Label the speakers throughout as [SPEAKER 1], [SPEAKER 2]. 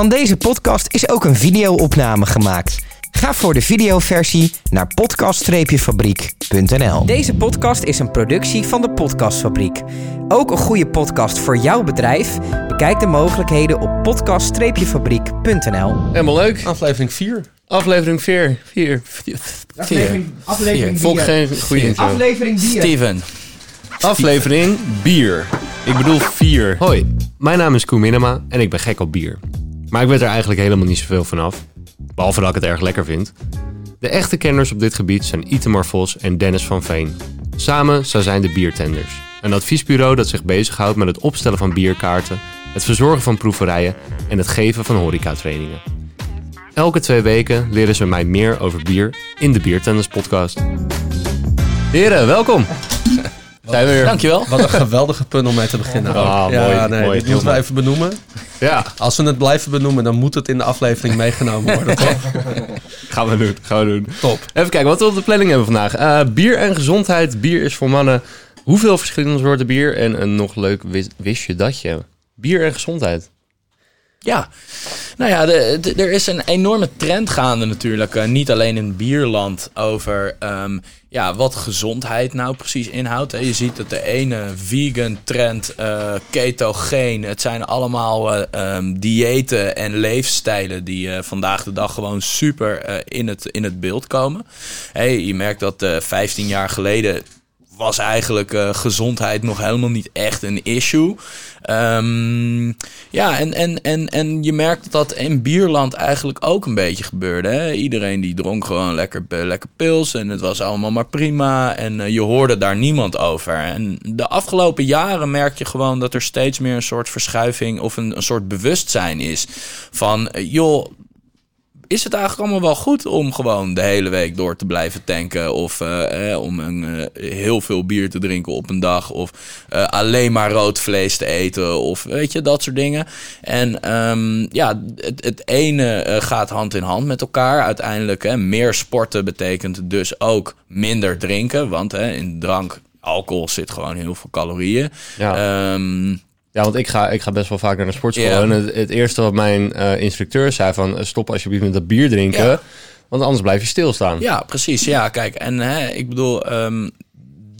[SPEAKER 1] Van deze podcast is ook een video-opname gemaakt. Ga voor de videoversie naar podcast-fabriek.nl. Deze podcast is een productie van de Podcastfabriek. Ook een goede podcast voor jouw bedrijf? Bekijk de mogelijkheden op podcast-fabriek.nl.
[SPEAKER 2] Helemaal leuk.
[SPEAKER 3] Aflevering 4.
[SPEAKER 2] Aflevering 4. 4.
[SPEAKER 1] Aflevering, aflevering
[SPEAKER 2] Vond ik geen goede intro.
[SPEAKER 1] Aflevering 4.
[SPEAKER 4] Steven.
[SPEAKER 2] Aflevering bier. Ik bedoel 4. Hoi, mijn naam is Koen Minema en ik ben gek op bier. Maar ik weet er eigenlijk helemaal niet zoveel vanaf. Behalve dat ik het erg lekker vind. De echte kenners op dit gebied zijn Itemar Vos en Dennis van Veen. Samen zij zijn de Biertenders. Een adviesbureau dat zich bezighoudt met het opstellen van bierkaarten, het verzorgen van proeverijen en het geven van horecatrainingen. Elke twee weken leren ze mij meer over bier in de Biertenders podcast. Heren, welkom. Zijn we weer.
[SPEAKER 4] Dankjewel.
[SPEAKER 3] Wat een geweldige pun om mee te beginnen.
[SPEAKER 2] Ah,
[SPEAKER 3] ja,
[SPEAKER 2] mooi,
[SPEAKER 3] nee,
[SPEAKER 2] mooi,
[SPEAKER 3] dit moeten we even benoemen.
[SPEAKER 2] Ja,
[SPEAKER 3] Als we het blijven benoemen, dan moet het in de aflevering meegenomen worden,
[SPEAKER 2] gaan we doen. Gaan we doen.
[SPEAKER 3] Top.
[SPEAKER 2] Even kijken wat we op de planning hebben vandaag. Eh, bier en gezondheid. Bier is voor mannen. Hoeveel verschillende soorten bier? En een nog leuk wis- wist je dat je. Bier en gezondheid.
[SPEAKER 4] Ja, nou ja, er is een enorme trend gaande natuurlijk. eh, niet alleen in bierland over ehm, ja, wat gezondheid nou precies inhoudt. Hè. Je ziet dat de ene vegan trend, eh ketogeen, het zijn allemaal ehm, diëten en leefstijlen die vandaag de dag gewoon super in, het, in het beeld komen. Hey, je merkt dat eh 15 jaar geleden was eigenlijk eh, gezondheid nog helemaal niet echt een issue. Ehm, ja, en, en, en, en je merkt dat in bierland eigenlijk ook een beetje gebeurde. Hè? Iedereen die dronk gewoon lekker, eh, lekker pils en het was allemaal maar prima. En eh, je hoorde daar niemand over. En de afgelopen jaren merk je gewoon dat er steeds meer een soort verschuiving of een, een soort bewustzijn is. Van, joh, is het eigenlijk allemaal wel goed om gewoon de hele week door te blijven tanken? Of eh, eh, om een, eh, heel veel bier te drinken op een dag? Of alleen maar rood vlees te eten? Of weet je, dat soort dingen. En ehm, ja, het, het ene gaat hand in hand met elkaar. Uiteindelijk, hè, meer sporten betekent dus ook minder drinken. Want hè, in drank, alcohol zit gewoon heel veel calorieën.
[SPEAKER 2] Ja,
[SPEAKER 4] Ehm,
[SPEAKER 2] ja want ik ga, ik ga best wel vaak naar de sportschool. En het, het eerste wat mijn eh, instructeur zei van... eh, stop alsjeblieft met dat bier drinken. Want anders blijf je stilstaan.
[SPEAKER 4] Ja, precies. Ja, kijk, en hè, ik bedoel, ehm,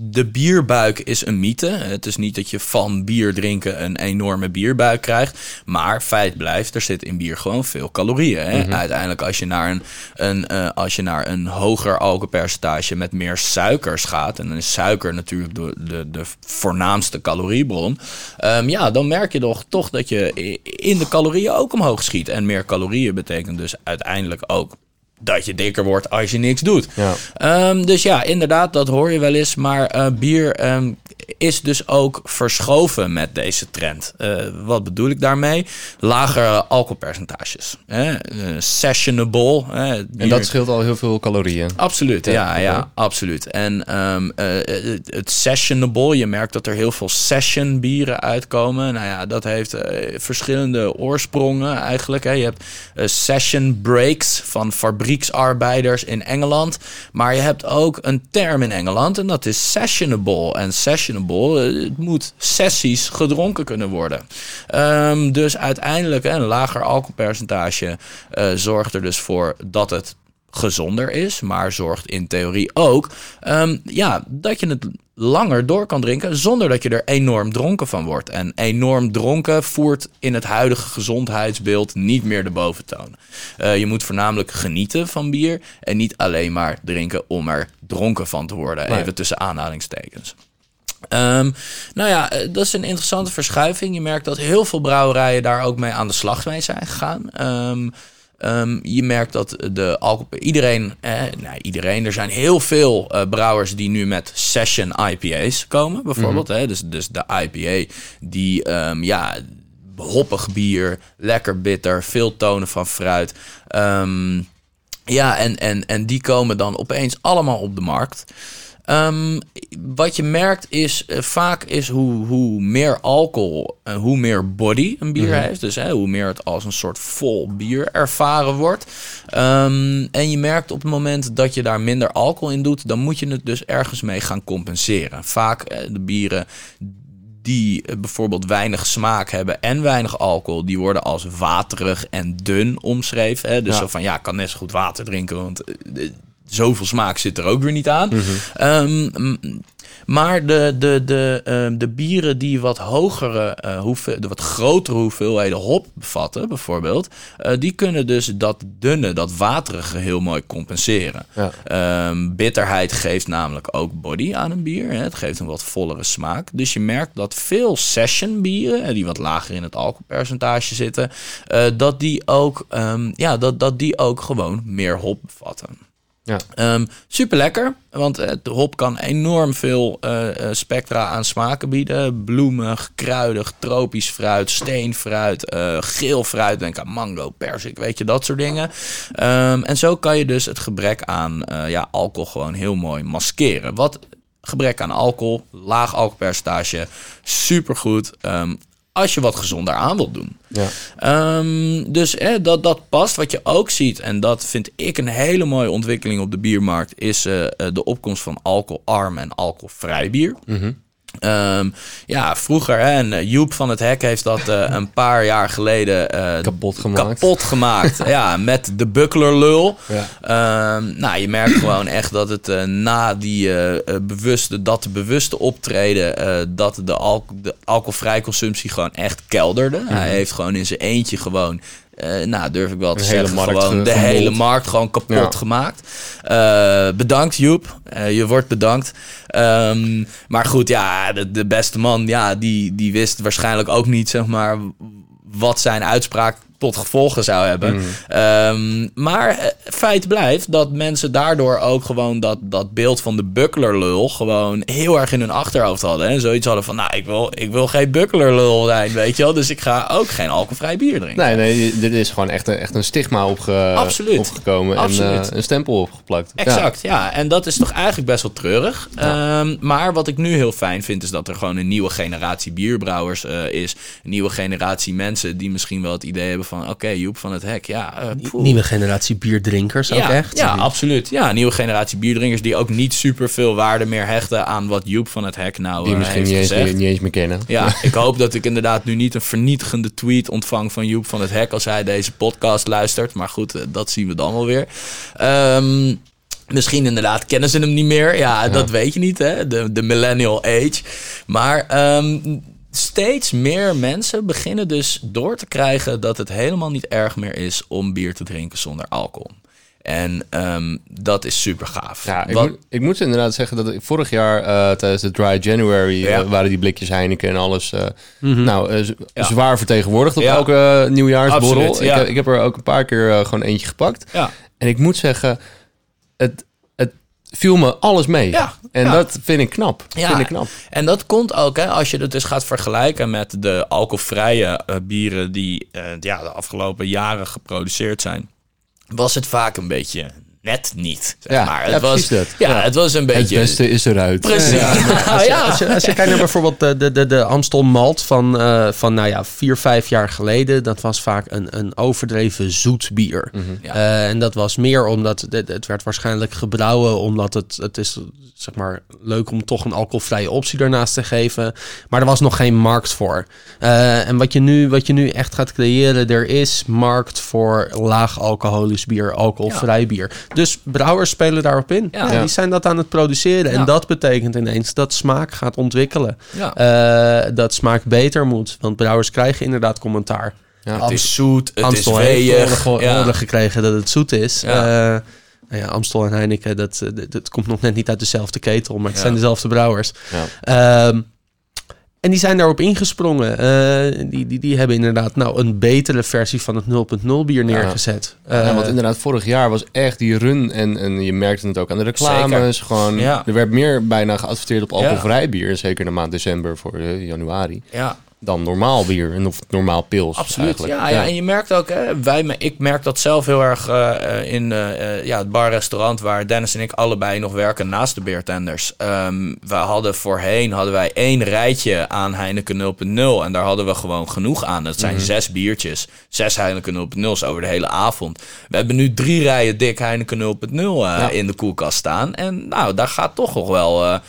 [SPEAKER 4] de bierbuik is een mythe. Het is niet dat je van bier drinken een enorme bierbuik krijgt. Maar feit blijft, er zit in bier gewoon veel calorieën. Hè? Uiteindelijk, als je naar een, een, eh, als je naar een hoger alcoholpercentage met meer suikers gaat. En dan is suiker natuurlijk de, de, de voornaamste caloriebron. ehm, ja, dan merk je toch, toch dat je in de calorieën ook omhoog schiet. En meer calorieën betekent dus uiteindelijk ook dat je dikker wordt als je niks doet.
[SPEAKER 2] Ja.
[SPEAKER 4] Ehm, dus ja, inderdaad, dat hoor je wel eens. Maar eh, bier ehm, is dus ook verschoven met deze trend. Eh, wat bedoel ik daarmee? Lagere alcoholpercentages. Hè? Eh, sessionable. Hè?
[SPEAKER 2] En dat scheelt al heel veel calorieën.
[SPEAKER 4] Absoluut, ja, ja,
[SPEAKER 2] oké.
[SPEAKER 4] absoluut. En ehm, eh, het, sessionable, je merkt dat er heel veel session bieren uitkomen. Nou ja, dat heeft verschillende oorsprongen eigenlijk. Hè. Je hebt session breaks van fabrieksarbeiders in Engeland. Maar je hebt ook een term in Engeland en dat is sessionable. En sessionable, eh, het moet sessies gedronken kunnen worden. Ehm, dus uiteindelijk een lager alcoholpercentage eh, zorgt er dus voor dat het gezonder is, maar zorgt in theorie ook ehm, ja, dat je het langer door kan drinken zonder dat je er enorm dronken van wordt. En enorm dronken voert in het huidige gezondheidsbeeld niet meer de boventoon. Eh, je moet voornamelijk genieten van bier en niet alleen maar drinken om er dronken van te worden.
[SPEAKER 2] Nee.
[SPEAKER 4] Even tussen aanhalingstekens. Ehm, nou ja, eh, dat is een interessante verschuiving. Je merkt dat heel veel brouwerijen daar ook mee aan de slag mee zijn gegaan. Ehm, ehm, je merkt dat de alcohol... Iedereen, eh, nou, iedereen, er zijn heel veel eh, brouwers die nu met session IPA's komen, bijvoorbeeld. Hè? Dus, dus de IPA die, ja, hoppig bier, lekker bitter, veel tonen van fruit. Ja, en, en, en die komen dan opeens allemaal op de markt. Ehm, wat je merkt is eh, vaak is hoe, hoe meer alcohol en hoe meer body een bier heeft. Dus hè, hoe meer het als een soort vol bier ervaren wordt. Ehm, en je merkt op het moment dat je daar minder alcohol in doet, dan moet je het dus ergens mee gaan compenseren. Vaak eh, de bieren die eh, bijvoorbeeld weinig smaak hebben en weinig alcohol, die worden als waterig en dun omschreven. Hè? Dus
[SPEAKER 2] Ja.
[SPEAKER 4] zo van ja, ik kan net zo goed water drinken, want eh, eh, zoveel smaak zit er ook weer niet aan. Ehm, m- maar de, de, de, ehm, de bieren die wat hogere, eh, hoeveel, de wat grotere hoeveelheden hop bevatten, bijvoorbeeld, eh, die kunnen dus dat dunne, dat waterige heel mooi compenseren.
[SPEAKER 2] Ja.
[SPEAKER 4] Ehm, bitterheid geeft namelijk ook body aan een bier. Hè. Het geeft een wat vollere smaak. Dus je merkt dat veel session bieren, eh, die wat lager in het alcoholpercentage zitten, dat, die ook, ehm, ja, dat, dat die ook gewoon meer hop bevatten.
[SPEAKER 2] Ja.
[SPEAKER 4] Ehm, super lekker, want eh, de hop kan enorm veel eh, eh, spectra aan smaken bieden. Bloemig, kruidig, tropisch fruit, steenfruit, geel fruit, denk aan mango, persik, weet je, dat soort dingen. Ehm, en zo kan je dus het gebrek aan ja, alcohol gewoon heel mooi maskeren. Wat gebrek aan alcohol, laag alcoholpercentage, supergoed. Ehm, als je wat gezonder aan wilt doen.
[SPEAKER 2] Ja.
[SPEAKER 4] Ehm, dus hè, dat, dat past. Wat je ook ziet, en dat vind ik een hele mooie ontwikkeling op de biermarkt, is eh, eh, de opkomst van alcoholarm en alcoholvrij bier. Ehm, ja, vroeger, hè, en eh, Joep van het Hek heeft dat eh, een paar jaar geleden eh,
[SPEAKER 2] Kapot gemaakt.
[SPEAKER 4] kapot gemaakt. ja, met de bucklerlul.
[SPEAKER 2] Ja.
[SPEAKER 4] Ehm, nou, je merkt gewoon echt dat het na die bewuste, dat bewuste optreden, dat de, alco de alcoholvrij consumptie gewoon echt kelderde. Hij heeft gewoon in zijn eentje gewoon, eh, nou durf ik wel te
[SPEAKER 2] hele
[SPEAKER 4] zeggen,
[SPEAKER 2] markt
[SPEAKER 4] gewoon de
[SPEAKER 2] gemold.
[SPEAKER 4] hele markt gewoon kapot
[SPEAKER 2] Ja.
[SPEAKER 4] gemaakt. Eh, bedankt Joep, Eh, je wordt bedankt. Ehm, maar goed, ja, de, de beste man, ja, die, die wist waarschijnlijk ook niet, zeg maar, wat zijn uitspraak tot gevolgen zou hebben.
[SPEAKER 2] Mm.
[SPEAKER 4] Ehm, maar eh, feit blijft dat mensen daardoor ook gewoon dat, dat beeld van de bucklerlul gewoon heel erg in hun achterhoofd hadden. En zoiets hadden van, nou, ik wil, ik wil geen bucklerlul zijn, weet je wel. Dus ik ga ook geen alcoholvrij bier drinken.
[SPEAKER 2] Nee, nee, dit is gewoon echt een, echt een stigma opge,
[SPEAKER 4] Absoluut.
[SPEAKER 2] opgekomen
[SPEAKER 4] Absoluut.
[SPEAKER 2] en eh, een stempel opgeplakt.
[SPEAKER 4] Exact, ja. En dat is toch eigenlijk best wel treurig. Ehm, maar wat ik nu heel fijn vind, is dat er gewoon een nieuwe generatie bierbrouwers eh, is. Een nieuwe generatie mensen die misschien wel het idee hebben van... oké, Joep van het Hek, ja... eh.
[SPEAKER 3] Nieuwe generatie bierdrinkers ook
[SPEAKER 4] ja,
[SPEAKER 3] echt.
[SPEAKER 4] Ja, absoluut. Ja, nieuwe generatie bierdrinkers die ook niet super veel waarde meer hechten aan wat Joep van het Hek nou
[SPEAKER 2] Die
[SPEAKER 4] eh,
[SPEAKER 2] misschien
[SPEAKER 4] heeft
[SPEAKER 2] niet eens,
[SPEAKER 4] gezegd.
[SPEAKER 2] niet eens meer kennen.
[SPEAKER 4] Ja, ik hoop dat ik inderdaad nu niet een vernietigende tweet ontvang van Joep van het Hek als hij deze podcast luistert. Maar goed, eh, dat zien we dan wel weer. Ehm, misschien inderdaad kennen ze hem niet meer. Ja, dat weet je niet, hè? De, de millennial age. Maar ehm, steeds meer mensen beginnen dus door te krijgen dat het helemaal niet erg meer is om bier te drinken zonder alcohol. En ehm, dat is super gaaf.
[SPEAKER 2] Ja, ik,
[SPEAKER 4] Wat-
[SPEAKER 2] moet, ik moet inderdaad zeggen dat ik vorig jaar eh, tijdens de Dry January
[SPEAKER 4] Ja. Mhm.
[SPEAKER 2] eh, waren die blikjes Heineken en alles eh, nou, z-
[SPEAKER 4] Ja.
[SPEAKER 2] zwaar vertegenwoordigd op
[SPEAKER 4] Ja.
[SPEAKER 2] elke nieuwjaarsborrel.
[SPEAKER 4] Absoluut, ja.
[SPEAKER 2] ik, heb, ik heb er ook een paar keer gewoon eentje gepakt.
[SPEAKER 4] ja.
[SPEAKER 2] En ik moet zeggen, het viel me alles mee.
[SPEAKER 4] Ja,
[SPEAKER 2] En
[SPEAKER 4] ja.
[SPEAKER 2] dat vind ik knap.
[SPEAKER 4] Ja.
[SPEAKER 2] Vind ik knap.
[SPEAKER 4] En dat komt ook, hè, als je het dus gaat vergelijken met de alcoholvrije eh, bieren die eh, ja, de afgelopen jaren geproduceerd zijn, was het vaak een beetje net niet. Zeg
[SPEAKER 2] Ja,
[SPEAKER 4] maar.
[SPEAKER 2] ja,
[SPEAKER 4] het was,
[SPEAKER 2] dat.
[SPEAKER 4] Ja,
[SPEAKER 2] Ja.
[SPEAKER 4] het was een beetje.
[SPEAKER 2] Het beste is eruit.
[SPEAKER 4] Precies.
[SPEAKER 3] Ja,
[SPEAKER 4] Ja,
[SPEAKER 3] Als je,
[SPEAKER 4] ja.
[SPEAKER 3] als, je, als je kijkt naar bijvoorbeeld de, de, de, de Amstel Malt van, eh, van nou ja, vier, vijf jaar geleden. Dat was vaak een, een overdreven zoet bier.
[SPEAKER 4] Ja.
[SPEAKER 3] Eh, en dat was meer omdat het, het werd waarschijnlijk gebrouwen omdat het, het is zeg maar leuk om toch een alcoholvrije optie daarnaast te geven. Maar er was nog geen markt voor. Eh, en wat je, nu, wat je nu echt gaat creëren, er is markt voor laag alcoholisch bier, alcoholvrij bier. Dus brouwers spelen daarop in.
[SPEAKER 4] Ja.
[SPEAKER 3] Ja, die zijn dat aan het produceren.
[SPEAKER 4] Ja.
[SPEAKER 3] En dat betekent ineens dat smaak gaat ontwikkelen.
[SPEAKER 4] Ja.
[SPEAKER 3] Eh, dat smaak beter moet. Want brouwers krijgen inderdaad commentaar.
[SPEAKER 2] Ja.
[SPEAKER 4] het is zoet, het
[SPEAKER 3] Amstel
[SPEAKER 4] is weeg. Ja.
[SPEAKER 3] gekregen dat het zoet is.
[SPEAKER 4] Ja.
[SPEAKER 3] Ja. nou ja, Amstel en Heineken, dat, eh, dat, dat komt nog net niet uit dezelfde ketel, maar het
[SPEAKER 4] Ja.
[SPEAKER 3] zijn dezelfde brouwers.
[SPEAKER 2] Ja.
[SPEAKER 3] Ehm, en die zijn daarop ingesprongen. Eh, die, die, die hebben inderdaad nou een betere versie van het 0.0 bier neergezet.
[SPEAKER 2] Ja,
[SPEAKER 3] Eh,
[SPEAKER 2] want inderdaad, vorig jaar was echt die run. En, en je merkte het ook aan de reclames. Gewoon,
[SPEAKER 4] Ja.
[SPEAKER 2] Er werd meer bijna geadverteerd op alcoholvrij bier. Zeker in de maand december voor eh, januari.
[SPEAKER 4] ja.
[SPEAKER 2] Dan normaal bier. En of normaal pils
[SPEAKER 4] Absoluut.
[SPEAKER 2] eigenlijk.
[SPEAKER 4] Ja, ja, en je merkt ook, hè, wij, ik merk dat zelf heel erg eh, eh, in eh, ja, het bar-restaurant waar Dennis en ik allebei nog werken naast de beertenders. Ehm we hadden voorheen hadden wij één rijtje aan Heineken 0.0 en daar hadden we gewoon genoeg aan. Dat zijn zes biertjes, zes Heineken 0.0's over de hele avond. We hebben nu drie rijen dik Heineken 0.0 eh, in de koelkast staan en nou, daar gaat toch nog wel...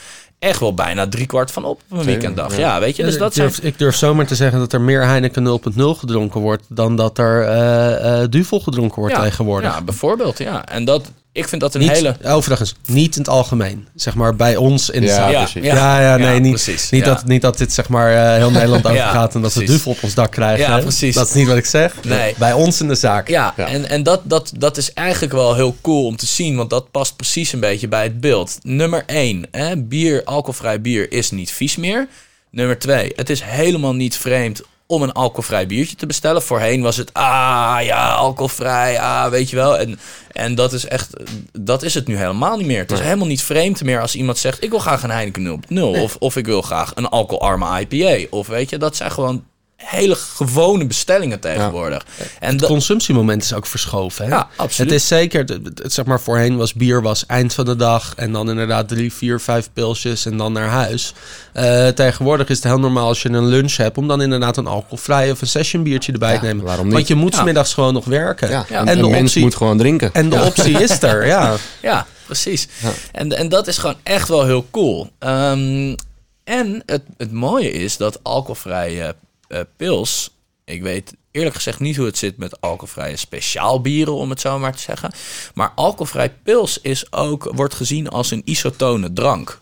[SPEAKER 4] echt wel bijna driekwart van op op een weekenddag. Ja, weet je, dus dat
[SPEAKER 3] ik,
[SPEAKER 4] zijn...
[SPEAKER 3] durf, ik durf zomaar te zeggen dat er meer Heineken 0.0 gedronken wordt dan dat er eh eh Duvel gedronken wordt
[SPEAKER 4] ja,
[SPEAKER 3] tegenwoordig.
[SPEAKER 4] Ja, bijvoorbeeld, ja. En dat, ik vind dat een
[SPEAKER 3] niet,
[SPEAKER 4] hele...
[SPEAKER 3] Overigens, niet in het algemeen. Zeg maar bij ons in de
[SPEAKER 2] Ja,
[SPEAKER 3] zaak.
[SPEAKER 4] Ja,
[SPEAKER 2] precies.
[SPEAKER 3] Ja, ja, nee, niet,
[SPEAKER 4] precies.
[SPEAKER 3] niet,
[SPEAKER 4] ja.
[SPEAKER 3] dat, niet dat dit zeg maar eh, heel Nederland over
[SPEAKER 4] Ja,
[SPEAKER 3] gaat en dat we
[SPEAKER 4] precies.
[SPEAKER 3] duvel op ons dak krijgen.
[SPEAKER 4] Ja, precies.
[SPEAKER 3] Dat is niet wat ik zeg.
[SPEAKER 4] Nee.
[SPEAKER 3] Bij ons in de zaak.
[SPEAKER 4] Ja,
[SPEAKER 2] Ja.
[SPEAKER 4] en, en dat, dat, dat is eigenlijk wel heel cool om te zien, want dat past precies een beetje bij het beeld. Nummer 1, hè, bier, alcoholvrij bier is niet vies meer. Nummer 2, het is helemaal niet vreemd om een alcoholvrij biertje te bestellen. Voorheen was het, ah ja, alcoholvrij, ah, weet je wel. En, en dat is echt, dat is het nu helemaal niet meer. Het is helemaal niet vreemd meer als iemand zegt, ik wil graag een Heineken 0.0. Of, of ik wil graag een alcoholarme IPA. Of weet je, dat zijn gewoon hele gewone bestellingen tegenwoordig. En
[SPEAKER 3] Het consumptiemoment is ook verschoven. Hè?
[SPEAKER 4] Ja, absoluut.
[SPEAKER 3] Het is zeker, het- zeg maar voorheen was bier was eind van de dag en dan inderdaad drie, vier, vijf pilsjes en dan naar huis. Eh, tegenwoordig is het heel normaal als je een lunch hebt om dan inderdaad een alcoholvrij of een session biertje erbij te nemen.
[SPEAKER 2] waarom niet?
[SPEAKER 3] Want je moet 's middags gewoon nog werken.
[SPEAKER 2] En,
[SPEAKER 3] de
[SPEAKER 2] mens
[SPEAKER 3] optie-
[SPEAKER 2] moet gewoon drinken.
[SPEAKER 3] En de optie is er, ja.
[SPEAKER 4] Ja, precies. En, en dat is gewoon echt wel heel cool. Ehm, en het, het mooie is dat alcoholvrije eh, pils... Ik weet eerlijk gezegd niet hoe het zit met alcoholvrije speciaalbieren, om het zo maar te zeggen. Maar alcoholvrij pils is ook, wordt gezien als een isotone drank.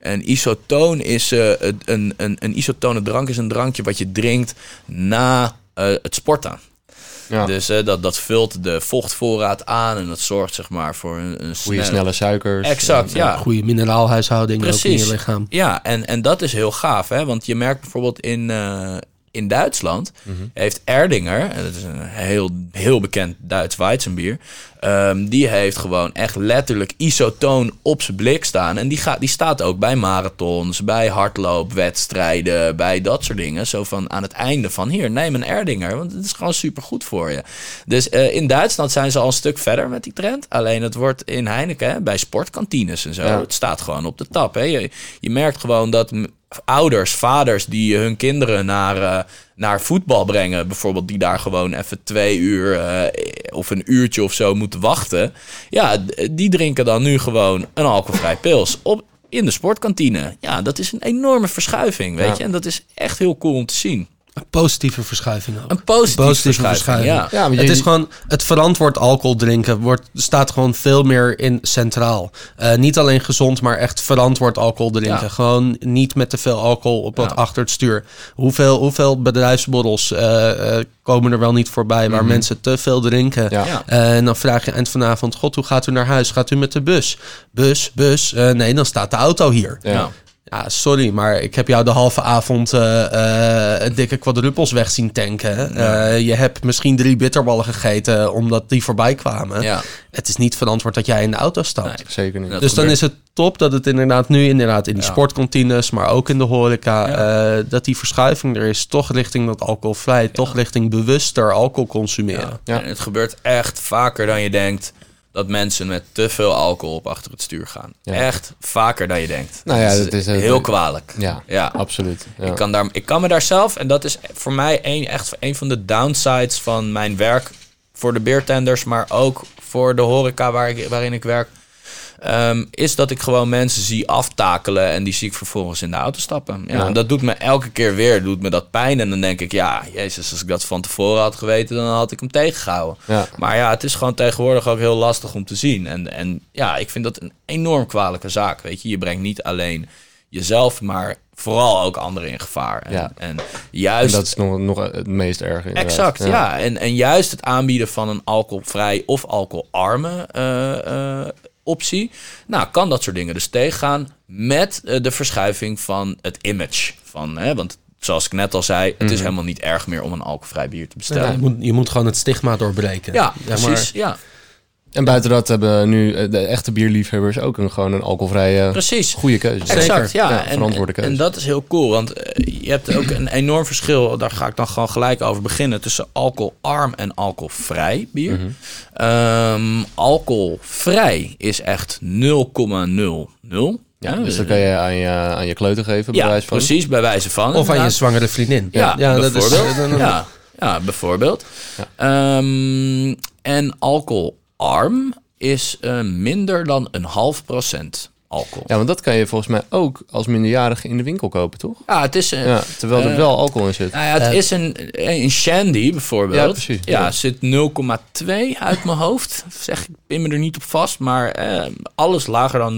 [SPEAKER 4] Een isotoon is eh, een, een, een isotone drank is een drankje wat je drinkt na eh, het sporten.
[SPEAKER 2] Ja.
[SPEAKER 4] Dus eh, dat, dat vult de vochtvoorraad aan en dat zorgt zeg maar voor een, een
[SPEAKER 2] Goede snelle suikers.
[SPEAKER 4] Exact, ja.
[SPEAKER 3] Goede mineraalhuishouding ook in je lichaam.
[SPEAKER 4] Ja, en, en dat is heel gaaf, hè? Want je merkt bijvoorbeeld in, eh, in Duitsland
[SPEAKER 2] Mhm.
[SPEAKER 4] heeft Erdinger, en dat is een heel, heel bekend Duits Weizenbier, ehm, die heeft gewoon echt letterlijk isotoon op zijn blik staan. En die, gaat, die staat ook bij marathons, bij hardloopwedstrijden, bij dat soort dingen. Zo van aan het einde van hier, neem een Erdinger, want het is gewoon super goed voor je. Dus eh, in Duitsland zijn ze al een stuk verder met die trend. Alleen het wordt in Heineken, hè, bij sportkantines en zo,
[SPEAKER 2] Ja.
[SPEAKER 4] het staat gewoon op de tap. Hè. Je, je merkt gewoon dat ouders, vaders die hun kinderen naar, eh, naar voetbal brengen, bijvoorbeeld die daar gewoon even twee uur eh, of een uurtje of zo moeten wachten. Ja, die drinken dan nu gewoon een alcoholvrij pils op in de sportkantine. Ja, dat is een enorme verschuiving, weet
[SPEAKER 2] Ja.
[SPEAKER 4] je. En dat is echt heel cool om te zien.
[SPEAKER 3] Een positieve verschuiving ook.
[SPEAKER 4] Een positieve,
[SPEAKER 3] Positieve
[SPEAKER 4] verschuiving,
[SPEAKER 3] verschuiving.
[SPEAKER 4] ja.
[SPEAKER 2] Ja, maar
[SPEAKER 3] het
[SPEAKER 2] je-
[SPEAKER 3] is gewoon het verantwoord alcohol drinken wordt, staat gewoon veel meer in centraal. Eh, niet alleen gezond, maar echt verantwoord alcohol drinken.
[SPEAKER 4] Ja.
[SPEAKER 3] Gewoon niet met te veel alcohol op
[SPEAKER 4] Ja.
[SPEAKER 3] achter het stuur. Hoeveel, hoeveel bedrijfsborrels eh, eh, komen er wel niet voorbij waar mensen te veel drinken? Eh, en dan vraag je eind vanavond: God, hoe gaat u naar huis? Gaat u met de bus? Bus, bus. Eh, nee, dan staat de auto hier.
[SPEAKER 2] Ja.
[SPEAKER 3] Sorry, maar ik heb jou de halve avond eh, eh, dikke quadruples weg zien tanken. Eh, je hebt misschien drie bitterballen gegeten omdat die voorbij kwamen.
[SPEAKER 4] Ja.
[SPEAKER 3] Het is niet verantwoord dat jij in de auto stapt.
[SPEAKER 4] Nee.
[SPEAKER 2] Zeker niet.
[SPEAKER 4] Dat
[SPEAKER 3] dus dan is het top dat het inderdaad nu inderdaad in die
[SPEAKER 4] Ja.
[SPEAKER 3] sportkantines, maar ook in de horeca,
[SPEAKER 4] Ja.
[SPEAKER 3] eh, dat die verschuiving er is. Toch richting dat alcoholvrij, toch richting bewuster alcohol consumeren.
[SPEAKER 2] Ja.
[SPEAKER 4] En het gebeurt echt vaker dan je denkt dat mensen met te veel alcohol op achter het stuur gaan.
[SPEAKER 2] Ja.
[SPEAKER 4] Echt vaker dan je denkt.
[SPEAKER 2] Nou ja,
[SPEAKER 4] Dat
[SPEAKER 2] dat is,
[SPEAKER 4] heel kwalijk.
[SPEAKER 2] Ja,
[SPEAKER 4] Ja.
[SPEAKER 2] absoluut. Ja.
[SPEAKER 4] Ik, kan daar, ik kan me daar zelf, en dat is voor mij een, echt een van de downsides van mijn werk voor de beertenders, maar ook voor de horeca waar ik, waarin ik werk. Ehm, is dat ik gewoon mensen zie aftakelen en die zie ik vervolgens in de auto stappen. Ja,
[SPEAKER 2] Ja.
[SPEAKER 4] en dat doet me elke keer weer, doet me dat pijn. En dan denk ik, ja, jezus, als ik dat van tevoren had geweten, dan had ik hem tegengehouden.
[SPEAKER 2] Ja.
[SPEAKER 4] Maar ja, het is gewoon tegenwoordig ook heel lastig om te zien. En, en ja, ik vind dat een enorm kwalijke zaak. Weet je, je brengt niet alleen jezelf, maar vooral ook anderen in gevaar. En,
[SPEAKER 2] Ja.
[SPEAKER 4] en
[SPEAKER 2] En
[SPEAKER 4] juist.
[SPEAKER 2] dat is nog, nog het meest erg. inderdaad.
[SPEAKER 4] Exact, ja. En, en juist het aanbieden van een alcoholvrij of alcoholarme eh, eh, optie. Nou, kan dat soort dingen dus tegengaan met eh, de verschuiving van het image. Van, hè, want zoals ik net al zei, het
[SPEAKER 2] Mhm.
[SPEAKER 4] is helemaal niet erg meer om een alcoholvrij bier te
[SPEAKER 3] Ja,
[SPEAKER 4] bestellen.
[SPEAKER 3] je, moet, je moet gewoon het stigma doorbreken.
[SPEAKER 4] Ja,
[SPEAKER 3] maar,
[SPEAKER 4] precies. Ja,
[SPEAKER 2] En buiten dat hebben nu eh, de echte bierliefhebbers ook een, gewoon een alcoholvrije
[SPEAKER 4] precies.
[SPEAKER 2] goede keuze.
[SPEAKER 4] Exact, ja.
[SPEAKER 2] Ja,
[SPEAKER 4] en,
[SPEAKER 2] verantwoorde
[SPEAKER 4] en,
[SPEAKER 2] keuze.
[SPEAKER 4] en dat is heel cool, want eh, je hebt ook een enorm verschil, daar ga ik dan gewoon gelijk over beginnen, tussen alcoholarm en alcoholvrij bier. Ehm, alcoholvrij is echt 0,00.
[SPEAKER 2] Ja, dus dan kan je aan je, aan je kleuter geven, bij
[SPEAKER 4] Ja,
[SPEAKER 2] wijze van.
[SPEAKER 4] precies, bij wijze van.
[SPEAKER 3] Of aan je zwangere vriendin.
[SPEAKER 4] Ja,
[SPEAKER 3] dat is.
[SPEAKER 4] ja, ja, bijvoorbeeld. Ehm, en alcoholarm is eh, minder dan een half procent alcohol.
[SPEAKER 2] Ja, want dat kan je volgens mij ook als minderjarige in de winkel kopen, toch?
[SPEAKER 4] Ja, het is een,
[SPEAKER 2] Ja, terwijl er
[SPEAKER 4] eh,
[SPEAKER 2] wel alcohol in zit.
[SPEAKER 4] Nou ja, het
[SPEAKER 3] Eh,
[SPEAKER 4] is een, een shandy bijvoorbeeld.
[SPEAKER 2] Ja, precies.
[SPEAKER 4] Ja,
[SPEAKER 2] Ja.
[SPEAKER 4] zit 0,2 uit mijn hoofd. Zeg, ik pin me er niet op vast. Maar alles lager dan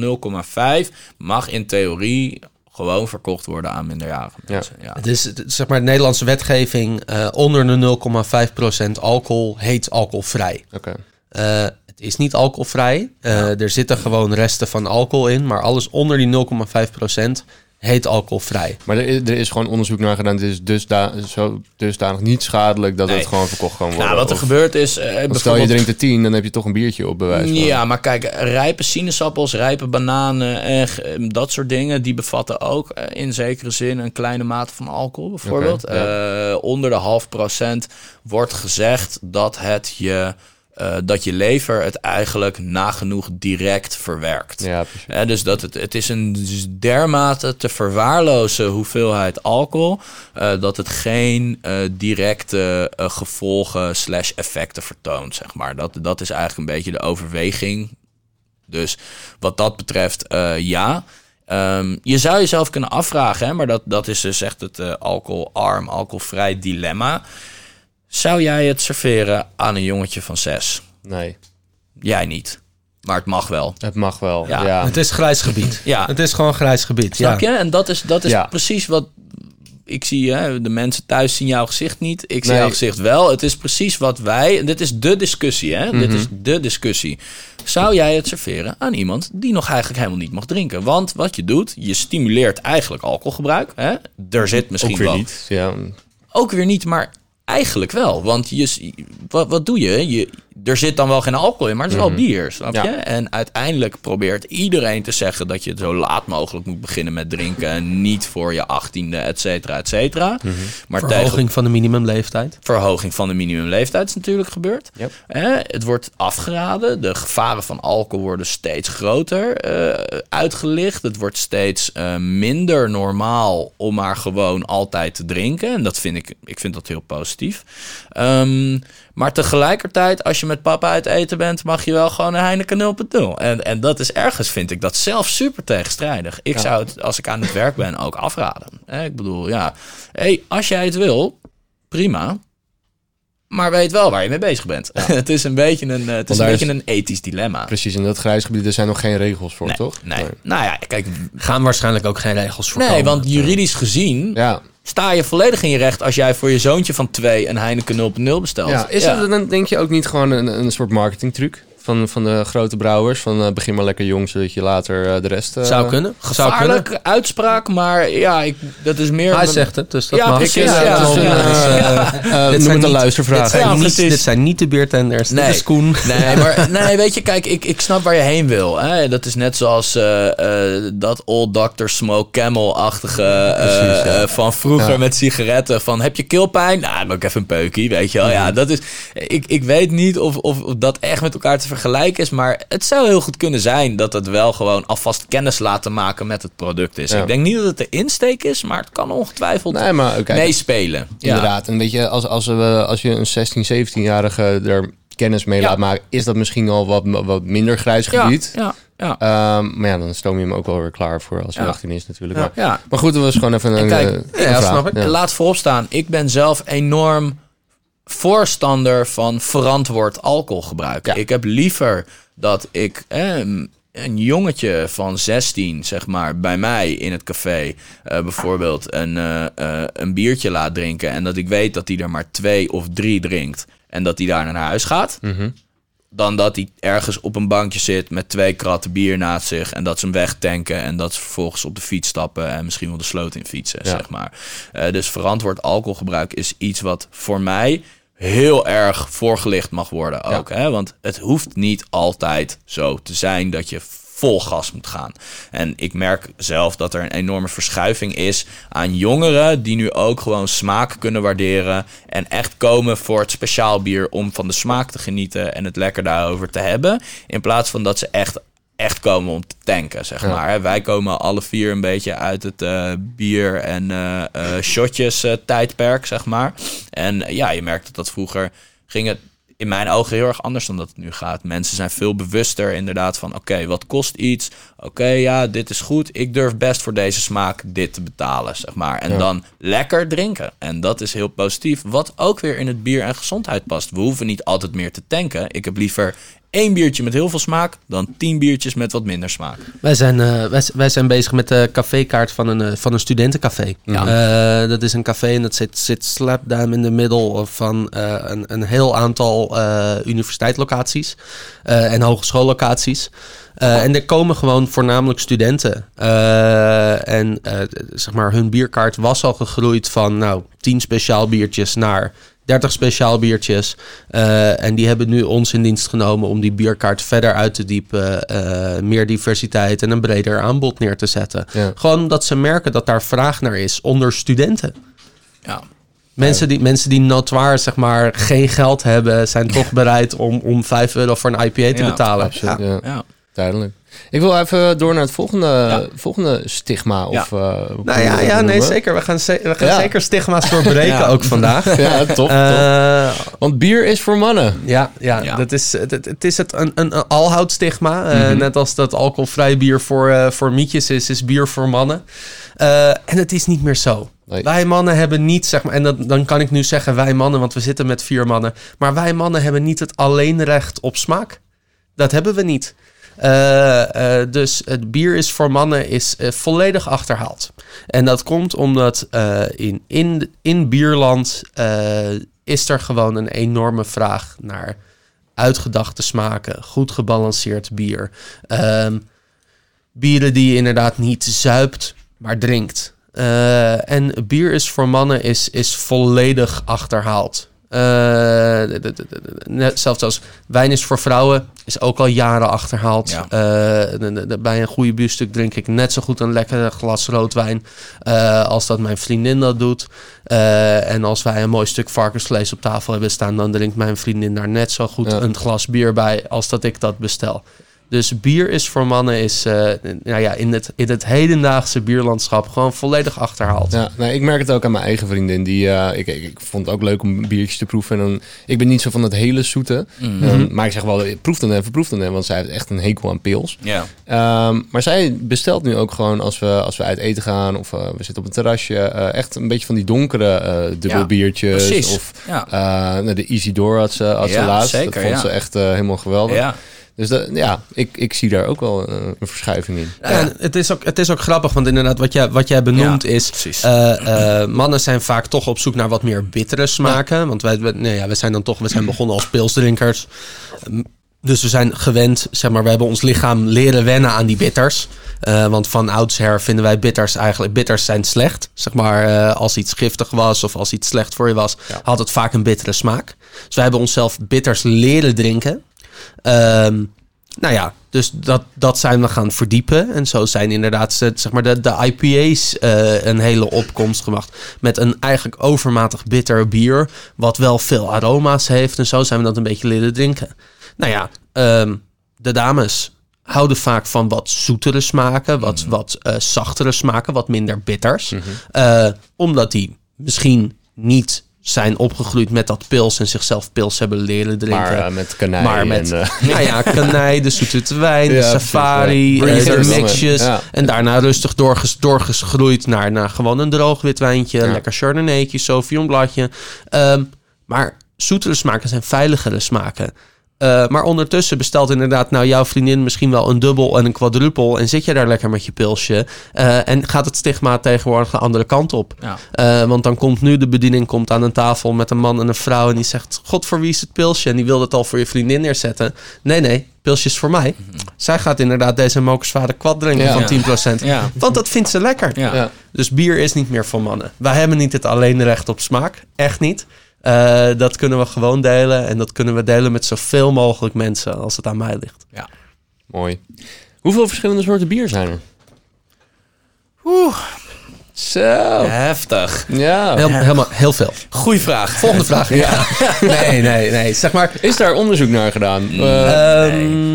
[SPEAKER 4] 0,5 mag in theorie gewoon verkocht worden aan minderjarige
[SPEAKER 2] Ja.
[SPEAKER 4] mensen. Ja.
[SPEAKER 3] Het is zeg maar de Nederlandse wetgeving eh, onder de 0,5% alcohol heet alcoholvrij.
[SPEAKER 2] Oké.
[SPEAKER 3] Eh, het is niet alcoholvrij. Eh, Er zitten gewoon resten van alcohol in, maar alles onder die 0,5% heet alcoholvrij.
[SPEAKER 2] Maar er is, er is gewoon onderzoek naar gedaan. Het is dusda zo dusdanig niet schadelijk dat
[SPEAKER 4] Nee.
[SPEAKER 2] het gewoon verkocht kan worden.
[SPEAKER 4] Nou, wat er
[SPEAKER 2] Of-
[SPEAKER 4] gebeurt is... eh,
[SPEAKER 2] want stel je
[SPEAKER 4] bijvoorbeeld-
[SPEAKER 2] drinkt er tien, dan heb je toch een biertje op bewijs van.
[SPEAKER 4] Ja, maar kijk, rijpe sinaasappels, rijpe bananen en dat soort dingen, die bevatten ook in zekere zin een kleine mate van alcohol, bijvoorbeeld.
[SPEAKER 2] Ja.
[SPEAKER 4] Onder de half procent wordt gezegd dat het je. Eh, dat je lever het eigenlijk nagenoeg direct verwerkt.
[SPEAKER 2] Ja.
[SPEAKER 4] Eh, dus dat het, het is een dermate te verwaarlozen hoeveelheid alcohol... eh, dat het geen directe gevolgen slash effecten vertoont, zeg maar. Dat, dat is eigenlijk een beetje de overweging. Dus wat dat betreft, ja... Ehm, je zou jezelf kunnen afvragen, hè, maar dat, dat is dus echt het alcoholarm, alcoholvrij dilemma. Zou jij het serveren aan een jongetje van zes?
[SPEAKER 2] Nee,
[SPEAKER 4] Jij niet. Maar het mag wel.
[SPEAKER 2] het mag wel.
[SPEAKER 4] Ja.
[SPEAKER 2] Ja.
[SPEAKER 3] Het is grijs gebied.
[SPEAKER 4] Ja.
[SPEAKER 3] Het is gewoon grijs gebied.
[SPEAKER 4] Snap
[SPEAKER 3] ja.
[SPEAKER 4] je? En dat is, dat is
[SPEAKER 2] Ja.
[SPEAKER 4] precies wat ik zie. Hè? De mensen thuis zien jouw gezicht niet. Ik zie
[SPEAKER 2] Nee.
[SPEAKER 4] jouw gezicht wel. Het is precies wat wij... Dit is de discussie, hè? Dit
[SPEAKER 2] Mhm.
[SPEAKER 4] is de discussie. Zou jij het serveren aan iemand die nog eigenlijk helemaal niet mag drinken? Want wat je doet, je stimuleert eigenlijk alcoholgebruik. Hè? Er zit misschien
[SPEAKER 2] Ook weer
[SPEAKER 4] wel...
[SPEAKER 2] niet. Ja.
[SPEAKER 4] Ook weer niet, maar eigenlijk wel. Want je, wat, wat doe je? je? Er zit dan wel geen alcohol in, maar het is wel bier, snap
[SPEAKER 2] Ja.
[SPEAKER 4] je? En uiteindelijk probeert iedereen te zeggen dat je zo laat mogelijk moet beginnen met drinken. En niet voor je achttiende, et cetera, et cetera. Maar tegen
[SPEAKER 3] Verhoging van de minimumleeftijd.
[SPEAKER 4] verhoging van de minimumleeftijd is natuurlijk gebeurd.
[SPEAKER 2] Yep.
[SPEAKER 4] Het wordt afgeraden. De gevaren van alcohol worden steeds groter eh, uitgelicht. Het wordt steeds eh, minder normaal om maar gewoon altijd te drinken. En dat vind ik, ik vind dat heel positief. Ehm, maar tegelijkertijd, als je met papa uit eten bent, mag je wel gewoon een Heineken 0.0. En, en dat is ergens, vind ik dat zelf super tegenstrijdig. Ik zou het, als ik aan het werk ben, ook afraden. Hè, ik bedoel, ja, hey, als jij het wil, prima. Maar weet wel waar je mee bezig bent. het is een beetje een, eh, het is een, beetje
[SPEAKER 2] is-
[SPEAKER 4] een ethisch dilemma.
[SPEAKER 2] Precies, in dat grijs gebied er zijn nog geen regels voor,
[SPEAKER 4] Nee,
[SPEAKER 2] toch?
[SPEAKER 4] nee. Nou ja, kijk.
[SPEAKER 3] Gaan waarschijnlijk ook geen regels voor
[SPEAKER 4] Nee,
[SPEAKER 3] komen.
[SPEAKER 4] want juridisch gezien
[SPEAKER 2] Ja.
[SPEAKER 4] Sta je volledig in je recht als jij voor je zoontje van twee een Heineken 0.0 bestelt.
[SPEAKER 2] ja. Is het dan denk je ook niet gewoon een, een soort marketingtruc van, van de grote brouwers? Van eh, begin maar lekker jong, zodat je later eh, de rest... eh,
[SPEAKER 3] Zou kunnen. Zou kunnen.
[SPEAKER 4] Gevaarlijke uitspraak, maar ja, ik, dat is meer...
[SPEAKER 3] Hij zegt het, dus dat
[SPEAKER 4] Ja,
[SPEAKER 3] mag.
[SPEAKER 4] precies,
[SPEAKER 3] Ja,
[SPEAKER 4] ja,
[SPEAKER 3] dus,
[SPEAKER 4] ja, ja.
[SPEAKER 3] dit
[SPEAKER 2] noem
[SPEAKER 3] zijn
[SPEAKER 2] het een
[SPEAKER 3] niet-
[SPEAKER 2] luistervraag.
[SPEAKER 3] Dit zijn,
[SPEAKER 4] Ja,
[SPEAKER 3] niet, dit zijn niet de beertenders. Dit
[SPEAKER 4] Nee.
[SPEAKER 3] is Koen.
[SPEAKER 4] Nee, maar nee, weet je, kijk, ik, ik snap waar je heen wil. Hè? Dat is net zoals eh, eh, dat Old Dr. Smoke Camel-achtige
[SPEAKER 2] Precies, ja.
[SPEAKER 4] eh, van vroeger
[SPEAKER 2] Ja.
[SPEAKER 4] met sigaretten. Van, heb je keelpijn? Nou, dan ook even een peukie, weet je wel. Ja, dat is, ik, ik weet niet of, of, of dat echt met elkaar te vergelijken is, maar het zou heel goed kunnen zijn dat het wel gewoon alvast kennis laten maken met het product is.
[SPEAKER 2] Ja.
[SPEAKER 4] Ik denk niet dat het de insteek is, maar het kan ongetwijfeld
[SPEAKER 2] Nee, maar
[SPEAKER 4] meespelen. Ja.
[SPEAKER 2] Inderdaad. En weet je, als, als, we, als je een 16, 17-jarige er kennis mee
[SPEAKER 4] Ja.
[SPEAKER 2] laat maken, is dat misschien al wat, wat minder grijs gebied.
[SPEAKER 4] ja, ja.
[SPEAKER 2] Ehm, maar ja, dan stoom je hem ook wel weer klaar voor als hij
[SPEAKER 4] Ja.
[SPEAKER 2] 18 is natuurlijk.
[SPEAKER 4] Ja,
[SPEAKER 2] Maar,
[SPEAKER 4] ja.
[SPEAKER 2] maar goed, dat was gewoon even een,
[SPEAKER 4] kijk,
[SPEAKER 2] eh,
[SPEAKER 3] ja,
[SPEAKER 2] een vraag.
[SPEAKER 3] snap ik.
[SPEAKER 2] Ja.
[SPEAKER 4] Laat voorop staan, ik ben zelf enorm voorstander van verantwoord alcoholgebruik.
[SPEAKER 2] Ja.
[SPEAKER 4] Ik heb liever dat ik eh, een jongetje van 16, zeg maar, bij mij in het café eh, bijvoorbeeld een, eh, eh, een biertje laat drinken en dat ik weet dat hij er maar twee of drie drinkt en dat hij daar naar huis gaat.
[SPEAKER 2] Mhm.
[SPEAKER 4] Dan dat hij ergens op een bankje zit met twee kratten bier naast zich. En dat ze hem wegtanken. En dat ze vervolgens op de fiets stappen. En misschien wel de sloot in fietsen,
[SPEAKER 2] Ja.
[SPEAKER 4] zeg maar. Dus verantwoord alcoholgebruik is iets wat voor mij heel erg voorgelicht mag worden ook. Hè? Want het hoeft niet altijd zo te zijn dat je vol gas moet gaan. En ik merk zelf dat er een enorme verschuiving is aan jongeren die nu ook gewoon smaak kunnen waarderen en echt komen voor het speciaal bier om van de smaak te genieten en het lekker daarover te hebben, in plaats van dat ze echt echt komen om te tanken, zeg maar. Wij komen alle vier een beetje uit het eh, bier en eh eh, shotjes eh, tijdperk, zeg maar. En ja, je merkt dat dat vroeger ging het in mijn ogen heel erg anders dan dat het nu gaat. Mensen zijn veel bewuster inderdaad van... oké, wat kost iets? Oké, ja, dit is goed. Ik durf best voor deze smaak dit te betalen, zeg maar. En dan lekker drinken. En dat is heel positief. Wat ook weer in het bier en gezondheid past. We hoeven niet altijd meer te tanken. Ik heb liever één biertje met heel veel smaak... dan tien biertjes met wat minder smaak.
[SPEAKER 3] Wij zijn, eh, wij, wij zijn bezig met de cafékaart van een, eh, van een studentencafé. Eh, dat is een café en dat zit, zit slap down in de middel van eh, een, een heel aantal eh universiteitslocaties eh, en hogeschoollocaties. Eh, en er komen gewoon voornamelijk studenten. Eh, en eh, zeg maar, hun bierkaart was al gegroeid van nou, 10 speciaal biertjes naar 30 speciaal biertjes. Eh, en die hebben nu ons in dienst genomen om die bierkaart verder uit te diepen. eh, meer diversiteit en een breder aanbod neer te zetten.
[SPEAKER 2] Ja.
[SPEAKER 3] Gewoon omdat ze merken dat daar vraag naar is onder studenten.
[SPEAKER 4] Ja.
[SPEAKER 3] Mensen die, mensen die notoir zeg maar geen geld hebben, zijn toch bereid om, om 5 euro voor een IPA te
[SPEAKER 4] Ja,
[SPEAKER 3] betalen.
[SPEAKER 2] Absoluut,
[SPEAKER 3] Ja.
[SPEAKER 2] ja. Duidelijk. Ik wil even door naar het volgende, volgende stigma. Of,
[SPEAKER 4] Ja.
[SPEAKER 2] eh,
[SPEAKER 3] Nou ja, ja nee, zeker. We gaan, ze- we gaan
[SPEAKER 2] Ja.
[SPEAKER 3] zeker stigma's doorbreken
[SPEAKER 4] Ja.
[SPEAKER 3] ook vandaag.
[SPEAKER 2] Ja, top. top.
[SPEAKER 3] Eh,
[SPEAKER 2] Want bier is voor mannen.
[SPEAKER 3] Ja, ja,
[SPEAKER 4] Ja.
[SPEAKER 3] Dat is, het, is het, een, een, een alhoudstigma. Eh,
[SPEAKER 2] Mhm.
[SPEAKER 3] Net als dat alcoholvrij bier voor, eh, voor mietjes is, is bier voor mannen. Eh, en het is niet meer zo.
[SPEAKER 2] Nee.
[SPEAKER 3] Wij mannen hebben niet, zeg maar, en dat, dan kan ik nu zeggen wij mannen, want we zitten met vier mannen. Maar wij mannen hebben niet het alleenrecht op smaak. Dat hebben we niet. Eh, eh, dus het bier is voor mannen is eh, volledig achterhaald. En dat komt omdat in, in, in bierland is er gewoon een enorme vraag naar uitgedachte smaken, goed gebalanceerd bier. Ehm, bieren die je inderdaad niet zuipt, maar drinkt. En bier is voor mannen is, is volledig achterhaald. Net zelfs als wijn is voor vrouwen, is ook al jaren achterhaald.
[SPEAKER 4] Ja.
[SPEAKER 3] Eh, bij een goede biefstuk drink ik net zo goed een lekkere glas roodwijn eh, als dat mijn vriendin dat doet. Eh, en als wij een mooi stuk varkensvlees op tafel hebben staan, dan drinkt mijn vriendin daar net zo goed
[SPEAKER 2] Ja.
[SPEAKER 3] een glas bier bij als dat ik dat bestel. Dus bier is voor mannen is, eh, nou ja, in, het, in het hedendaagse bierlandschap gewoon volledig achterhaald.
[SPEAKER 2] Ja, nee, ik merk het ook aan mijn eigen vriendin. Die, eh, ik, ik, ik vond het ook leuk om biertjes te proeven. En dan, ik ben niet zo van het hele zoete.
[SPEAKER 4] Mhm.
[SPEAKER 2] Ehm, maar ik zeg wel, proef dan even, proef dan even. Want zij heeft echt een hekel aan pils.
[SPEAKER 4] Ja.
[SPEAKER 2] Ehm, maar zij bestelt nu ook gewoon als we, als we uit eten gaan. Of eh, we zitten op een terrasje. eh, echt een beetje van die donkere eh dubbelbiertjes.
[SPEAKER 4] precies.
[SPEAKER 2] Of
[SPEAKER 4] Ja.
[SPEAKER 2] eh, nou, de Easy Door had ze, had ze
[SPEAKER 4] Ja,
[SPEAKER 2] laatst.
[SPEAKER 4] zeker,
[SPEAKER 2] dat vond
[SPEAKER 4] ja.
[SPEAKER 2] ze echt helemaal geweldig. Dus dat, ja, ik, ik zie daar ook wel eh, een verschuiving in.
[SPEAKER 3] Ja, en het, is ook, het is ook grappig, want inderdaad, wat jij, wat jij benoemt
[SPEAKER 4] Ja,
[SPEAKER 3] is.
[SPEAKER 4] precies.
[SPEAKER 3] eh, eh, mannen zijn vaak toch op zoek naar wat meer bittere smaken. Want wij, wij- nee, ja, we zijn dan toch we zijn begonnen als pilsdrinkers. Ehm, Dus we zijn gewend, zeg maar, we hebben ons lichaam leren wennen aan die bitters. Eh, want van oudsher vinden wij bitters eigenlijk, bitters zijn slecht. Zeg maar, eh, als iets giftig was of als iets slecht voor je was, had het vaak een bittere smaak. Dus wij hebben onszelf bitters leren drinken. Ehm, nou ja, dus dat, dat zijn we gaan verdiepen. En zo zijn inderdaad ze- zeg maar de, de IPA's eh, een hele opkomst gemaakt. Met een eigenlijk overmatig bitter bier. Wat wel veel aroma's heeft. En zo zijn we dat een beetje leren drinken. Nou ja, ehm, de dames houden vaak van wat zoetere smaken. Wat, wat eh, zachtere smaken. Wat minder bitters. Eh, omdat die misschien niet zijn opgegroeid met dat pils. En zichzelf pils hebben leren drinken.
[SPEAKER 2] Maar eh, met kanij
[SPEAKER 3] Maar met,
[SPEAKER 2] en... eh,
[SPEAKER 3] nou ja, kanij, de zoete wijn, de
[SPEAKER 2] Ja,
[SPEAKER 3] safari, eh, de
[SPEAKER 2] Breezers.
[SPEAKER 3] mixjes.
[SPEAKER 2] Ja.
[SPEAKER 3] En daarna rustig doorges, doorgegroeid naar, naar gewoon een droog wit wijntje.
[SPEAKER 2] Ja.
[SPEAKER 3] Lekker chardonnaytje, sauvignon bladje. Ehm, maar zoetere smaken zijn veiligere smaken. Eh, maar ondertussen bestelt inderdaad nou jouw vriendin misschien wel een dubbel en een quadruppel. En zit je daar lekker met je pilsje. Eh, en gaat het stigma tegenwoordig de andere kant op.
[SPEAKER 4] Ja.
[SPEAKER 3] Eh, want dan komt nu de bediening komt aan een tafel met een man en een vrouw. En die zegt: God, voor wie is het pilsje? En die wil het al voor je vriendin neerzetten. Nee, nee, pilsje is voor mij. Zij gaat inderdaad deze Mokersvader kwad drinken
[SPEAKER 2] Ja.
[SPEAKER 3] van 10%.
[SPEAKER 4] Ja.
[SPEAKER 3] Want dat vindt ze lekker. Dus bier is niet meer voor mannen. Wij hebben niet het alleen recht op smaak. Echt niet. Eh, dat kunnen we gewoon delen. En dat kunnen we delen met zoveel mogelijk mensen als het aan mij ligt.
[SPEAKER 2] Mooi. Hoeveel verschillende soorten bier zijn er?
[SPEAKER 4] Oeh,
[SPEAKER 2] Zo.
[SPEAKER 4] heftig.
[SPEAKER 2] Ja.
[SPEAKER 3] Heel, helemaal, heel veel.
[SPEAKER 4] Goeie vraag.
[SPEAKER 3] Volgende vraag. Ja. Nee, nee, nee. Zeg maar.
[SPEAKER 2] Is daar onderzoek naar gedaan? Eh,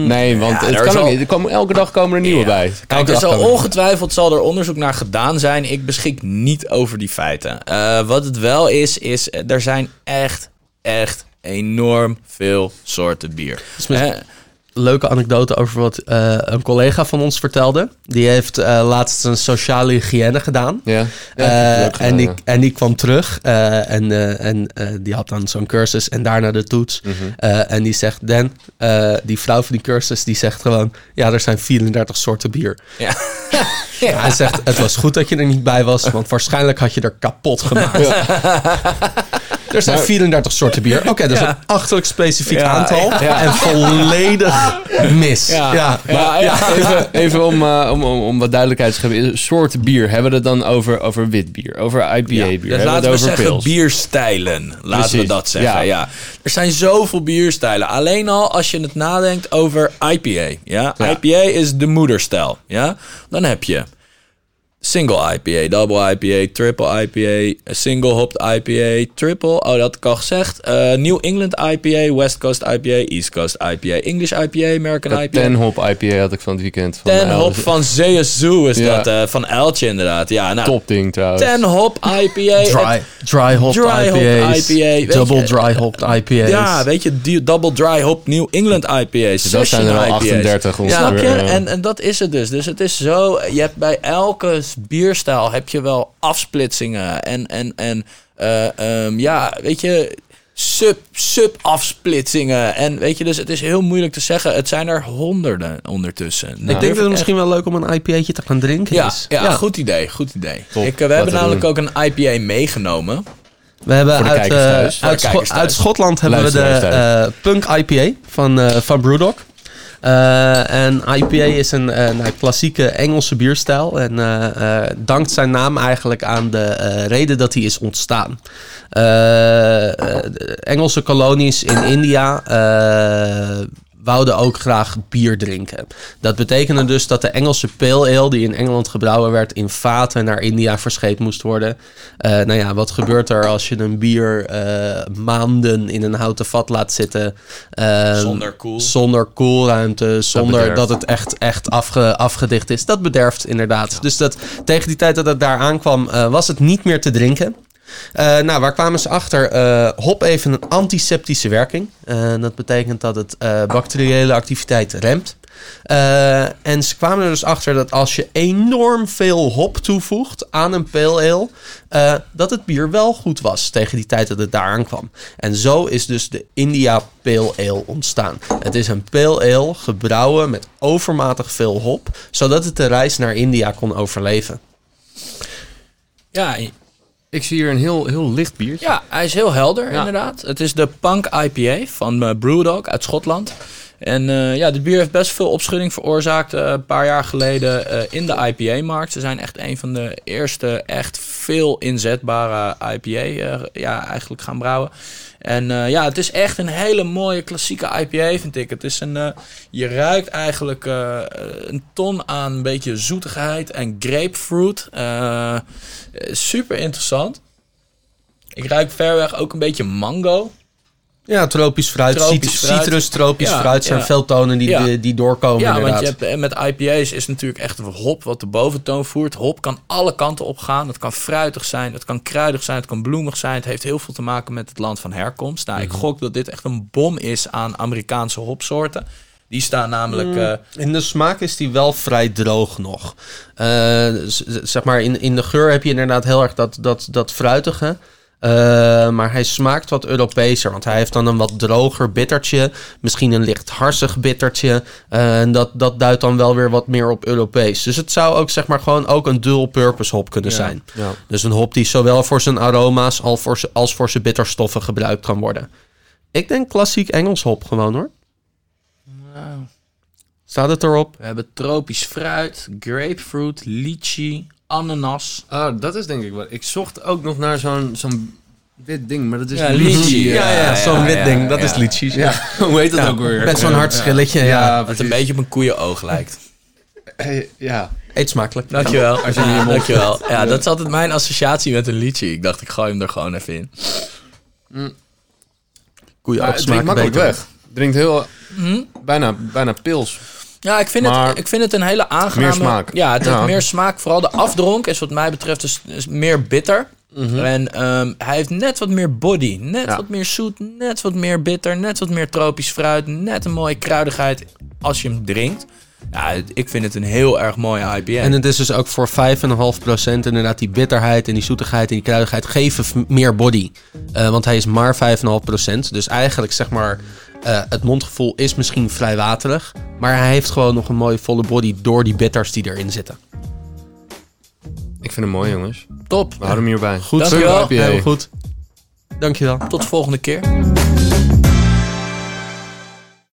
[SPEAKER 2] nee, want
[SPEAKER 4] Ja,
[SPEAKER 2] het kan ook
[SPEAKER 4] al-
[SPEAKER 2] niet. Er komen, elke dag komen er nieuwe
[SPEAKER 4] Ja.
[SPEAKER 2] bij.
[SPEAKER 4] Kijk, er zal ongetwijfeld zal er onderzoek naar gedaan zijn. Ik beschik niet over die feiten. Eh, wat het wel is, is eh, er zijn echt, echt, enorm veel soorten bier.
[SPEAKER 3] Leuke anekdote over wat eh, een collega van ons vertelde. Die heeft eh, laatst een sociale hygiëne gedaan.
[SPEAKER 2] Ja.
[SPEAKER 3] Eh, en, die,
[SPEAKER 2] ja.
[SPEAKER 3] en die kwam terug en, en die had dan zo'n cursus en daarna de toets.
[SPEAKER 2] Mhm.
[SPEAKER 3] En die zegt, Dan, die vrouw van die cursus, die zegt gewoon... Ja, er zijn 34 soorten bier.
[SPEAKER 4] Ja.
[SPEAKER 3] Hij zegt, het was goed dat je er niet bij was, want waarschijnlijk had je er kapot gemaakt. Er zijn 34 soorten bier. Oké, dat is een achterlijk specifiek
[SPEAKER 4] Ja,
[SPEAKER 3] aantal. En volledig mis. Ja,
[SPEAKER 4] Ja, ja, ja.
[SPEAKER 2] Even, even om, eh, om, om, om wat duidelijkheid te geven. Soort bier. Hebben we het dan over, over wit bier? Over IPA bier?
[SPEAKER 4] Dus laten
[SPEAKER 2] we
[SPEAKER 4] we
[SPEAKER 2] over
[SPEAKER 4] zeggen
[SPEAKER 2] pils?
[SPEAKER 4] bierstijlen. Laten we dat zeggen.
[SPEAKER 2] ja.
[SPEAKER 4] Ja. Er zijn zoveel bierstijlen. Alleen al als je het nadenkt over IPA. Ja?
[SPEAKER 2] Ja.
[SPEAKER 4] IPA is de moederstijl. Ja? Dan heb je single IPA, double IPA, triple IPA, single hopped IPA, triple. Oh, dat had ik al gezegd. Eh, New England IPA, West Coast IPA, East Coast IPA, English IPA, American IPA.
[SPEAKER 2] Ten hop IPA had ik van het weekend. Van
[SPEAKER 4] Ten hop van ZSU is
[SPEAKER 2] Ja.
[SPEAKER 4] dat. eh, van Eltje inderdaad. Ja, nou,
[SPEAKER 2] Top ding trouwens.
[SPEAKER 4] Ten hop IPA.
[SPEAKER 3] Dry, dry hopped
[SPEAKER 4] Dry
[SPEAKER 3] IPA's.
[SPEAKER 4] IPA,
[SPEAKER 3] double
[SPEAKER 4] je.
[SPEAKER 3] dry hopped IPA's.
[SPEAKER 4] Ja, weet je, die double dry hop New England IPA's.
[SPEAKER 2] dat zijn er al
[SPEAKER 4] session IPA's.
[SPEAKER 2] 38 ongeveer.
[SPEAKER 4] Snap je?
[SPEAKER 2] ja.
[SPEAKER 4] En, en dat is het dus. Dus het is zo, je hebt bij elke bierstijl heb je wel afsplitsingen en, en, en eh, ehm, ja, weet je, sub, sub afsplitsingen. En weet je, dus het is heel moeilijk te zeggen. Het zijn er honderden ondertussen.
[SPEAKER 3] Ik denk dat het misschien wel leuk om een IPA'tje te gaan drinken
[SPEAKER 4] ja,
[SPEAKER 3] is.
[SPEAKER 4] ja, goed idee, goed idee.
[SPEAKER 2] Top,
[SPEAKER 4] Ik, eh, we hebben namelijk
[SPEAKER 2] doen.
[SPEAKER 4] ook een IPA meegenomen.
[SPEAKER 3] We hebben uit, eh, uit, Scho- uit Schotland hebben we de eh, Punk IPA van, eh van Brewdog. Eh, en IPA is een eh, nou, klassieke Engelse bierstijl. En eh, dankt zijn naam eigenlijk aan de reden dat hij is ontstaan. Engelse kolonies in India wouden ook graag bier drinken. Dat betekende dus dat de Engelse pale ale die in Engeland gebrouwen werd in vaten naar India verscheept moest worden. Eh, nou ja, wat gebeurt er als je een bier eh, maanden in een houten vat laat zitten? eh,
[SPEAKER 4] Zonder koel.
[SPEAKER 3] Zonder koelruimte, zonder dat, het echt, echt afge, afgedicht is. Dat bederft inderdaad. Dus dat, tegen die tijd dat het daar aankwam, was het niet meer te drinken. Eh, nou, waar kwamen ze achter? Eh, hop heeft een antiseptische werking. Eh, dat betekent dat het bacteriële activiteit remt. En ze kwamen er dus achter dat als je enorm veel hop toevoegt aan een pale ale, dat het bier wel goed was tegen die tijd dat het daar aankwam. En zo is dus de India Pale Ale ontstaan. Het is een pale ale gebrouwen met overmatig veel hop, zodat het de reis naar India kon overleven.
[SPEAKER 4] Ja,
[SPEAKER 2] Ik zie hier een heel, heel licht biertje.
[SPEAKER 4] Ja, hij is heel helder
[SPEAKER 2] Ja.
[SPEAKER 4] inderdaad. Het is de Punk IPA van eh, Brewdog uit Schotland. En eh, ja, dit bier heeft best veel opschudding veroorzaakt eh, een paar jaar geleden in de IPA-markt. Ze zijn echt een van de eerste echt veel inzetbare IPA ja, eigenlijk gaan brouwen. En eh, ja, het is echt een hele mooie klassieke IPA, vind ik. Het is een, eh, je ruikt eigenlijk eh, een ton aan een beetje zoetigheid en grapefruit. Super interessant. Ik ruik verweg ook een beetje mango.
[SPEAKER 3] Ja, tropisch fruit,
[SPEAKER 4] Tropisch
[SPEAKER 3] cit-
[SPEAKER 4] fruit.
[SPEAKER 3] citrus, tropisch
[SPEAKER 4] Ja,
[SPEAKER 3] fruit zijn
[SPEAKER 4] ja.
[SPEAKER 3] veel tonen die,
[SPEAKER 4] Ja.
[SPEAKER 3] die, doorkomen
[SPEAKER 4] Ja,
[SPEAKER 3] inderdaad.
[SPEAKER 4] want je hebt, eh, met IPA's is natuurlijk echt hop wat de boventoon voert. Hop kan alle kanten op gaan. Het kan fruitig zijn, het kan kruidig zijn, het kan bloemig zijn. Het heeft heel veel te maken met het land van herkomst. Nou, ik
[SPEAKER 3] Mhm.
[SPEAKER 4] gok dat dit echt een bom is aan Amerikaanse hopsoorten. Die staan namelijk...
[SPEAKER 3] Mm.
[SPEAKER 4] eh,
[SPEAKER 3] In de smaak is die wel vrij droog nog. Eh, zeg maar, in, in de geur heb je inderdaad heel erg dat, dat, dat fruitige. Eh, maar hij smaakt wat Europeeser. Want hij heeft dan een wat droger bittertje. Misschien een licht harsig bittertje. Eh, en dat, dat duidt dan wel weer wat meer op Europees. Dus het zou ook zeg maar gewoon ook een dual purpose hop kunnen zijn.
[SPEAKER 2] Ja.
[SPEAKER 3] Dus een hop die zowel voor zijn aroma's als voor zijn, als voor zijn bitterstoffen gebruikt kan worden. Ik denk klassiek Engels hop gewoon hoor. Staat het erop?
[SPEAKER 4] we hebben tropisch fruit, grapefruit, lychee, ananas.
[SPEAKER 2] Ah, dat is denk ik wel. Ik zocht ook nog naar zo'n zo'n wit ding, maar dat is
[SPEAKER 4] Ja, lychee,
[SPEAKER 3] Ja, ja,
[SPEAKER 4] ja,
[SPEAKER 3] zo'n
[SPEAKER 4] ja,
[SPEAKER 3] wit
[SPEAKER 4] ja,
[SPEAKER 3] ding. Dat
[SPEAKER 4] ja.
[SPEAKER 3] is litchis. Ja.
[SPEAKER 2] Hoe heet dat ook weer?
[SPEAKER 3] Met zo'n hard schilletje. Ja.
[SPEAKER 2] Precies.
[SPEAKER 4] een beetje op een koeienoog lijkt.
[SPEAKER 2] Hey, ja.
[SPEAKER 3] Eet smaakelijk.
[SPEAKER 4] Dankjewel.
[SPEAKER 2] Als je hem in je mond
[SPEAKER 4] Dankjewel. Ja, dat is altijd mijn associatie met een lychee. Ik dacht, ik gooi hem er gewoon even in.
[SPEAKER 3] Koeien
[SPEAKER 2] Maar
[SPEAKER 3] ook
[SPEAKER 2] het drinkt
[SPEAKER 3] smaken
[SPEAKER 2] makkelijk
[SPEAKER 3] beter.
[SPEAKER 2] weg. Drinkt heel...
[SPEAKER 4] Hm?
[SPEAKER 2] Bijna, bijna pils.
[SPEAKER 4] Ja, ik vind,
[SPEAKER 2] Maar
[SPEAKER 4] het, ik vind het een hele aangename...
[SPEAKER 2] meer smaak.
[SPEAKER 4] Ja, het heeft
[SPEAKER 2] Ja.
[SPEAKER 4] meer smaak. Vooral de afdronk is wat mij betreft dus, is meer bitter. En ehm, hij heeft net wat meer body, net
[SPEAKER 2] Ja.
[SPEAKER 4] wat meer zoet, net wat meer bitter, net wat meer tropisch fruit, net een mooie kruidigheid als je hem drinkt. Ja, ik vind het een heel erg mooie IPA.
[SPEAKER 3] En het is dus ook voor 5,5% inderdaad die bitterheid en die zoetigheid en die kruidigheid geven meer body. Eh, want hij is maar 5,5%. Dus eigenlijk zeg maar, eh, het mondgevoel is misschien vrij waterig. Maar hij heeft gewoon nog een mooie volle body door die bitters die erin zitten.
[SPEAKER 2] Ik vind hem mooi, jongens.
[SPEAKER 4] Top.
[SPEAKER 2] We houden hem hierbij.
[SPEAKER 3] Goed
[SPEAKER 4] Dankjewel.
[SPEAKER 3] Heel goed. Dankjewel.
[SPEAKER 4] Tot de volgende keer.